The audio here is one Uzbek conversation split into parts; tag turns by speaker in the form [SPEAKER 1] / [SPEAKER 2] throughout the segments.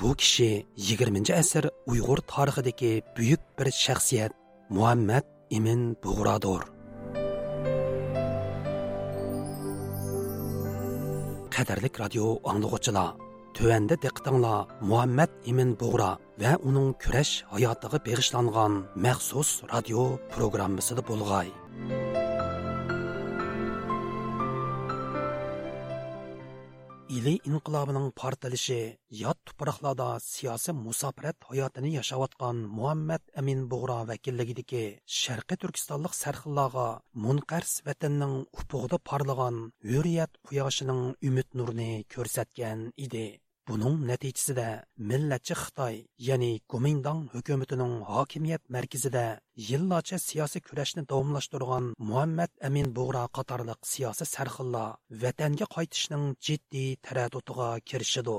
[SPEAKER 1] Bu kishi 20 asr Uyg'ur tarixidagi buyuk bir shaxsiyat Muhammad Imin Bug'rodir. Qadarlik radio anglag'uchilar Төвәндә диqqәтеңләр Muhammad Imin Бугра ва уның көрәш хаятыга бегышланган махсус радио программасында булгай. Ili inqilobining portalishi yot tuproqlarda siyosiy musofirat hayotini yashayotgan muhammad amin bug'ro vakilligidagi sharqiy turkistonlik sarxillarga munqars vatanning ufug'ida porlagan hurriyat quyoshining umid nurini ko'rsatgan edi. Bunun nəticəsində millətçi Xitay, yəni Kuomintang hökumətinin hakimiyyət mərkəzində yıllarca siyasi kürəşni davamlaşdırğan Muhammad Əmin Buğra qatarlıq siyasi sərxillar vətənə qayıtışının ciddi tərəddüdüyə kirişidi.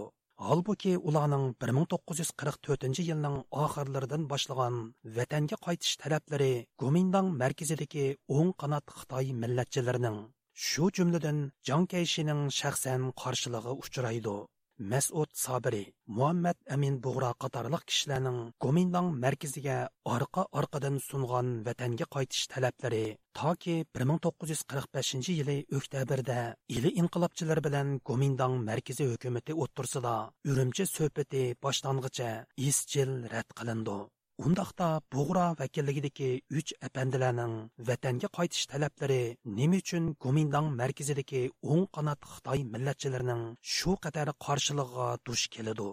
[SPEAKER 1] Halbuki ularning 1944-nji ýylnyň ahyrlardan başlagan vətənə qayıtış tələpleri Kuomintang mərkəzindäki oň qanat Xitay millətçilerinin şu cümleden Jiang Keishining şəxsən qarşılığı uçuraydı. Мәсуд Сабири, Muhammad Amin Bug'ra qatorliq kishilarning Gomindang markaziga orqa-orqadan сунган vatanga qaytish talablari toki 1945 yili oktabrda ili inqilobchilar bilan Gomindang markaziy hukumati o'ttirsida Urumchi suhbati boshlang'icha izchil rad qilindi. Undaqda Bug'ra vakilligidagi 3 apandilarning vatanga qaytish talablari nima uchun Gomindang markazidagi o'ng qanot Xitoy millatchilarining shu qadar qarshiligiga duch keladi?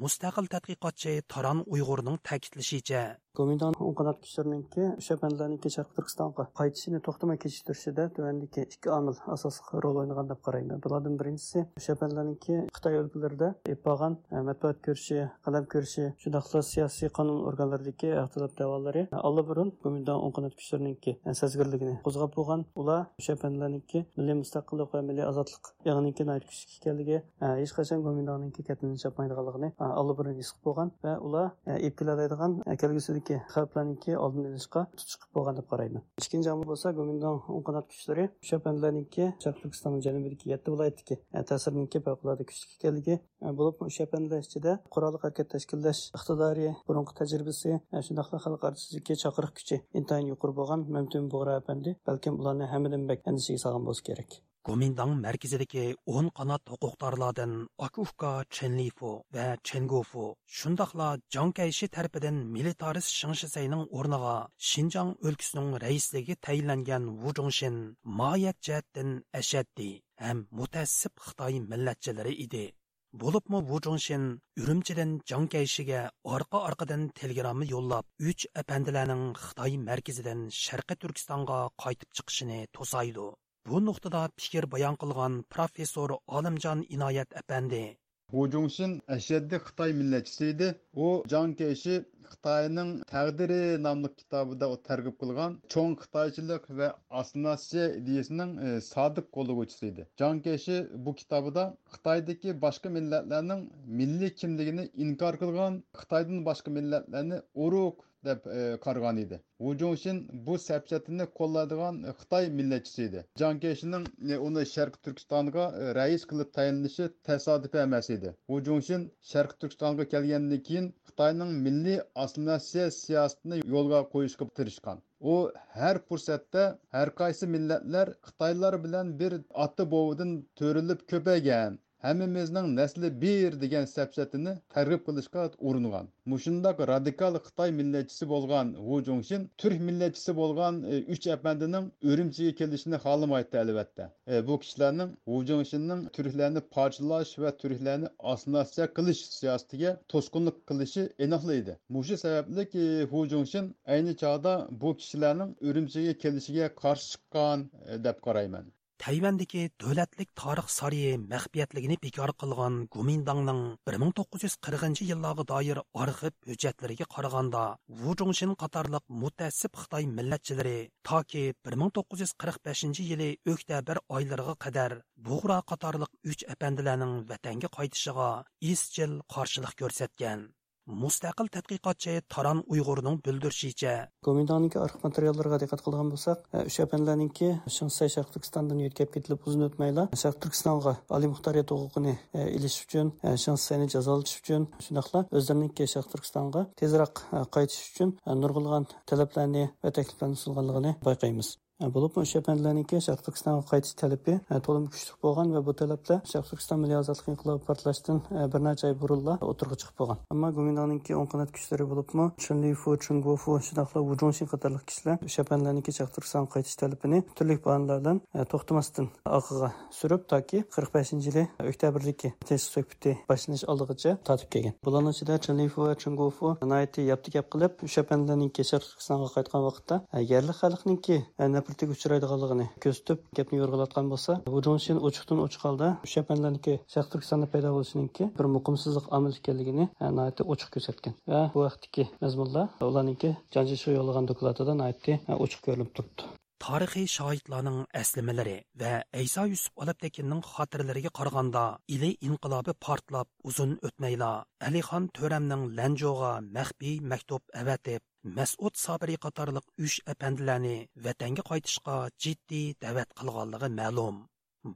[SPEAKER 1] Mustaqil tadqiqotchi Taron Uyg'urning ta'kidlashicha,
[SPEAKER 2] Gomindan o'ng qanot kuchlarininki o'sha bandlarniki Sharq Turkistonga qaytishini to'xtamay kechishtirishida tuvandagi ikki omil asosiy rol o'ynagan deb qarayman. Bulardan birinchisi o'sha bandlarninki Xitoy o'lkalarida bo'lgan e, matbuot ko'rishi, qalam ko'rishi, shundaqla siyosiy qonun organlaridagi ixtilof davolari e, allaburun Gomindan o'ng qanot kuchlarininki e, sezgirligini qo'zg'ab bo'lgan. Ular o'sha bandlarninki milliy mustaqillik va milliy ozodlik yig'iniki kuchli ekanligi hech qachon Gomindanninki katini chopmaydiganligini allaburun his bo'lgan va ular epkilaydigan kelgusidagi ki xavflarninki oldini olishga tutish qilib bo'lgan deb qarayman. Ikkinchi omil bo'lsa gomindon o'ng qanot kuchlari o'sha bandlarniki sharq turkiston janubidagi yetti viloyatdagi e, ta'sirniki favqulodda kuchli ekanligi e, bo'lib o'sha bandlar ichida qurolli harakat tashkillash iqtidori burungi tajribasi e, shundoqla xalq artistiki chaqiriq kuchi intayin yuqori bo'lgan mamtun bug'ra apandi balkim ularni hammadan bak andishaga solgan bo'lsa kerak.
[SPEAKER 1] Гоминдang мәркезидәге 10 қанат хукуктарлардан Акуфка Ченлифу ва Ченгофу, шундакла Джан Кайши тарафыдан милитарис Шиншисайның орныга Шинҗаң өлкәсенең рәислеге тәйинләнгән Ву Джоншин маят җәһәттән әшәдди һәм мутәссип Хытай милләтчеләре иде. Булыпмы Ву Джоншин Үрümçедән Джан Кайшигә арка-аркадан телеграмма юллап, 3 әпәнделәрнең Хытай мәркәзеннән Шәрқи Түркистанга кайтып чыгышын тосайды. Bayon qilgan professor Olimjon Inoyat apandi
[SPEAKER 3] Hu Jungshin ashaddiy Xitoy millatchisi edi. U Jang Keshi Xitoyning taqdiri nomli kitobida u targ'ib qilgan cho'ng xitoychilik va asnasiya ideyasining e, sodiq qo'llovchisi edi. Jang Keshi bu kitobida Xitoydagi boshqa millatlarning milliy kimligini inkor qilgan, Xitoydan boshqa millatlarni urug' deb e, qargan qaragan edi. U jongshin bu sapchatini qo'llaydigan e, xitoy millatchisi edi. Jankeshining e, uni sharq turkistonga rais qilib tayinlanishi tasodifiy emas edi. U jongshin sharq turkistonga kelgandan keyin xitoyning milliy assimilyatsiya siyosatini yo'lga qo'yishga tirishgan. U har fursatda har qaysi millatlar xitoylar bilan bir oti bovidan to'rilib ko'paygan hammamizning nasli bir degan sapsatini targ'ib qilishga uringan. Mushundoq radikal xitoy millatchisi bo'lgan hu jongshin turk millatchisi bo'lgan e, uch apandining o'rimchiga kelishini xohlamaydi albatta. E, bu kishilarning hu jongshinning turklarni parchalash va turklarni osnascha qilish siyosatiga to'sqinlik qilishi aniqlaydi. Mushu sababli hu jongshin ayni chog'da bu kishilarning o'rimchiga kelishiga qarshi chiqqan e, deb qarayman.
[SPEAKER 1] Тайвандагы дәүләтлек tarix sariyi мәхбиятлыгын bekor qilgan Gomindangning 1940 yillarga doir arxiv hujjatlariga караганда, Ву Zhongshin qatorliq mutassib Xitoy millatchilari таки 1945 yili oktyabr oylariga кадәр Buğra qatorliq 3 apandilarning vatanga qaytishiga izchil qarshilik ko'rsatgan. mustaqil tadqiqotchi Taran uyg'urning bildirişincə,
[SPEAKER 2] Qomindanınki arxiv materiallarına diqqət qılğan bolsaq, üç əfəndlərninki Şinsay Şərq Türkistandan yetkəb getilib uzun ötməylə Şərq Türkistanğa ali muxtariyət hüququnu iliş üçün, Şinsayni cəzalatış üçün, şunaqla özlərinki Şərq Türkistanğa tezraq qayıtış üçün nurgulğan tələblərini və təkliflərini sunğanlığını bayqaymız. Bo'lib o'sha bandlarniki sharq turkistonga qaytish talabi to'lim kuchli bo'lgan va bu talablar sharq turkiston milliy ozodlik inqilobi portlashdan bir necha oy burunla o'tirg'a chiqib bo'lgan. Ammo gumindaniki o'ng qanot kuchlari bo'libmi chunlifu chungofu shundoqla vujonshin qatorli kishilar o'sha bandlarniki sharq turkistonga qaytish talabini turli bahonalardan to'xtamasdan orqaga surib toki qirq beshinchi yili oktyabrdagi suhbati boshlanish oldigacha tortib kelgan. Bularni ichida chunlifu va chungofu yapti gap qilib o'sha bandlarniki sharq turkistonga qaytgan vaqtda yerli xalqniki nafratga uchraydiganligini ko'rsatib gapni yo'rg'alatgan bo'lsa vujonshin ochiqdan ochiq holda shapanlarniki sharq turkistonda paydo bo'lishiniki bir muqimsizlik omil ekanligini e, ochiq ko'rsatgan. Va bu vaqtdagi mazmunlar ularniki janjishga yo'llagan dokladida e, ochiq ko'rinib turibdi.
[SPEAKER 1] Tarixiy shohidlarning aslamalari va ayso yusuf olabtekinning xotiralariga qaraganda ili inqilobi portlab uzun o'tmayla alixon to'ramning lanjoga maxfiy maktub avatib mas'ud sobiriy qatorliq uch apandilarni vatanga qaytishga jiddiy da'vat qilganligi ma'lum.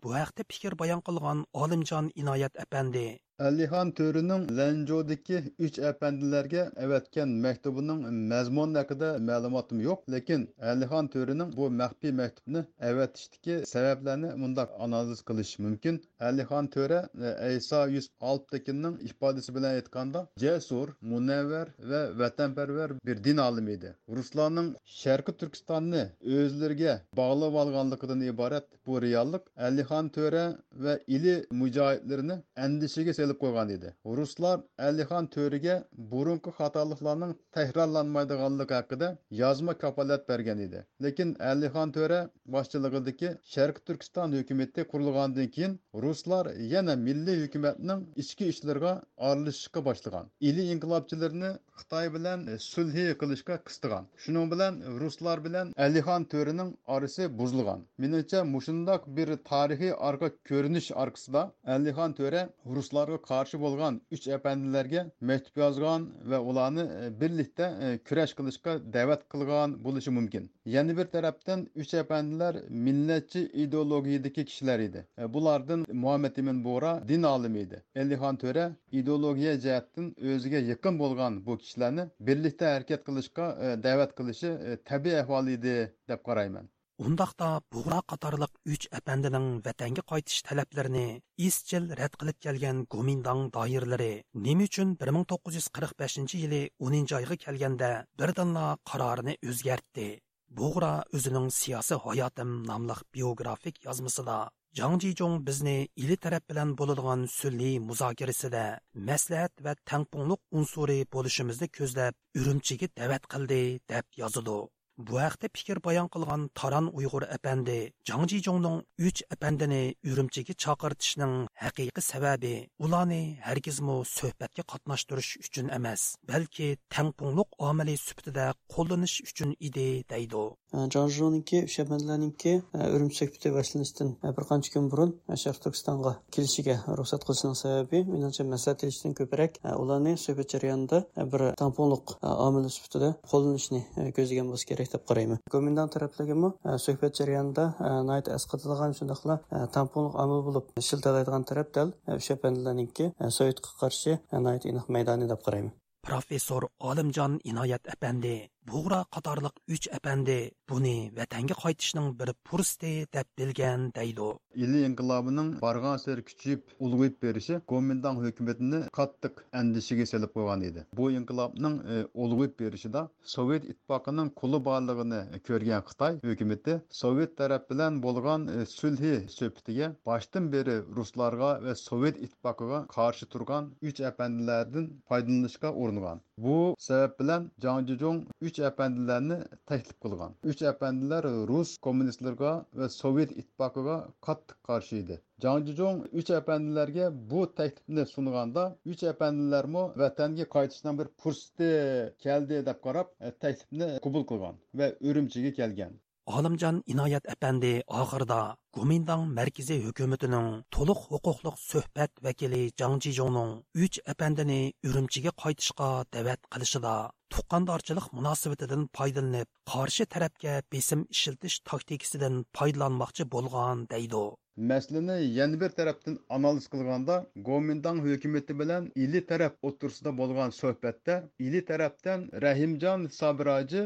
[SPEAKER 1] Bu haqda fikr bayon qilgan olimjon inoyat apandi
[SPEAKER 3] Әлихан төрінің Ләнжодагы 3 әпәндиләргә әвәткән мәктубының мәзмун хакында мәгълүматым юк, ләкин Әлихан төрінің бу мәхфи мәктубны әвәтиштәге сәбәпләрне мондак анализ кылыш мөмкин. Әлихан төрә Әйса 106 ifodasi bilan aytganda jasur, munavvar va vatanparvar bir din olimi edi. Ruslarning Sharqi Turkistonni o'zlariga bog'lab olganligidan iborat bu reallik Әлихан төрә va ili mujohidlarini andishiga elib qo'ygan edi. Ruslar alixon to'riga burunqi xatoliklarning takrorlanmaydiganligi haqida yozma kafolat bergan edi. Lekin alixon to'ra boshchiligidagi sharq turkiston hukumati qurilgandan keyin ruslar yana milliy hukumatning ichki ishlariga aralashishga boshlagan. Ili inqilobchilarni xitoy bilan sulhi qilishga qistigan. Shuning bilan ruslar bilan alixon to'rining orasi buzilgan. Menimcha mushundoq bir tarixiy orqa ko'rinish orqasida alixon to'ra ruslarga qarshi bo'lgan uch apandilarga maktub yozgan va ularni e, birlikda e, kurash qilishga da'vat qilgan bo'lishi mumkin yana bir tarafdan uch apandilar millatchi ideologiyadagi kishilar edi e, bulardan muhammad ibn bo'ra din olimi edi elixon to'ra ideologiya jihatdan o'ziga yaqin bo'lgan bu kishilarni birlikda harakat qilishga da'vat qilishi tabiiy ahvol edi deb qarayman
[SPEAKER 1] Undaqda Буғра qatarlıq 3 әпәндінің вәтәнге қайтыш tələblərini izchil рәт қылып келген Гоминдан дайырлары неме üçün 1945 yili 10 ayga kelganda birdanla qarorını o'zgartdi. Buğra o'zining siyosiy hayotim nomli biografik yozmasida Jang Jijong илі ili taraf bilan сүлі sulli де мәсләт вә tangpungliq ұнсуры болышымызды көздәп Urumchiga дәвәт қылды, дәп yozildi. Bu haqda fikr bayon qilgan Taran Uyg'ur apandi Jang Jijongning 3 apandini Urumchiga chaqirtishning haqiqiy sababi ularni hargizmo suhbatga qatnashtirish uchun emas, balki tangpungliq omili sifatida qo'llanish uchun edi deydi.
[SPEAKER 2] Jang e, Jijongninki o'sha apandlarninki e, Urumchi boshlanishdan e, bir qancha kun burun Sharq Turkistonga kelishiga ruxsat qilishining sababi menimcha maslahat etishdan ko'proq ularni suhbat jarayonida bir tamponliq omili sifatida qo'llanishni ko'zlagan bo'lsa kerak deb qarayman gomindan taraflagimi suhbat jarayonida nayt asqatilgan shundaqla tamponliq omil bo'lib shiltalaydigan taraf dal e, o'sha panlarniki e, sovetga qarshi e, nayt aniq maydoni deb qarayman.
[SPEAKER 1] Professor olimjon inoyat apandi. бұғыра қатарлық 3 әпәнде бұны vətənə қайтышының бір пұрысты deyə bilgən deydi.
[SPEAKER 3] Milli inqilabının барған sər kiçib ұлғып беріші Gomindan hökumətini qattiq әндішіге selib қойған еді. Bu inqilabның ұлғып беріші да Sovet итпақының құлы барлығыны көрген Қытай hökuməti Sovet tərəf bilan bolğan e, sülhi söhbətiyə beri ruslarga və Sovet 3 əpəndilərdən faydalanışqa urunğan. Bu bilan uch apandilarni taklif qilgan. Uch apandilar rus kommunistlarga va sovet ittifoqiga qattiq qarshi edi. Jangjiong uch apandilarga bu taklifni sunganda uch apandilarmi vatanga qaytishdan bir fursati keldi deb qarab taklifni qabul qilgan va urumchiga kelgan.
[SPEAKER 1] Алымжан Инаят әпәнді ағырда Гуминдан мәркізі хүкіметінің толық хуқуқлық сөхбәт вәкелі Чан Чи Жоуның үч әпәндіні үрімчіге қайтышқа дәвәт қылышыда. Тұққандарчылық мұнасыветедің пайдылынып, қаршы тәрәпке бесім ішілтіш тактикісідің пайдыланмақчы болған
[SPEAKER 3] дейді. Мәсьәләне яңа bir тарафтан analiz кылганда, Гоминдан хөкүмәте bilan ili тараф o'tirsida булган сөһбәттә ili тарафтан Рәхимҗан Сабраҗы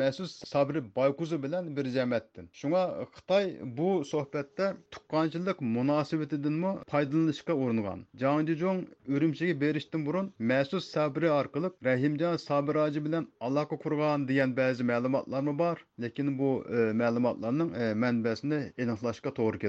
[SPEAKER 3] Мәсүс sabri Байкузы bilan bir jamatdin Шуңа xitoy bu сөһбәттә тукканчылык munosabatidanmi foydalanishga uringan jangjijong urumchiga berishdan burun masud sabri orqali rahimjon sabiraji bilan aloqa qurgan degan ba'zi ma'lumotlarmi bor lekin bu e, ma'lumotlarning e, manbasini aniqlashga to'g'ri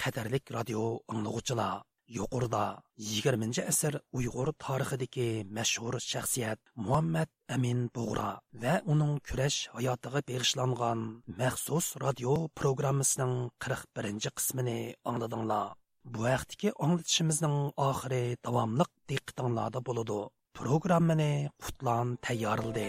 [SPEAKER 1] qadrlik radio anglag'uchilar yuqorida 20 asr uyg'ur tarixidagi mashhur shaxsiyat muhammad amin bug'ra va uning kurash hayotiga bag'ishlangan maxsus radio programmasining 41 qismini angladinglar. Bu vaqtdagi anglatishimizning oxiri davomliq diqqatinglarda bo'ladi. Programmani qutlan tayyorildi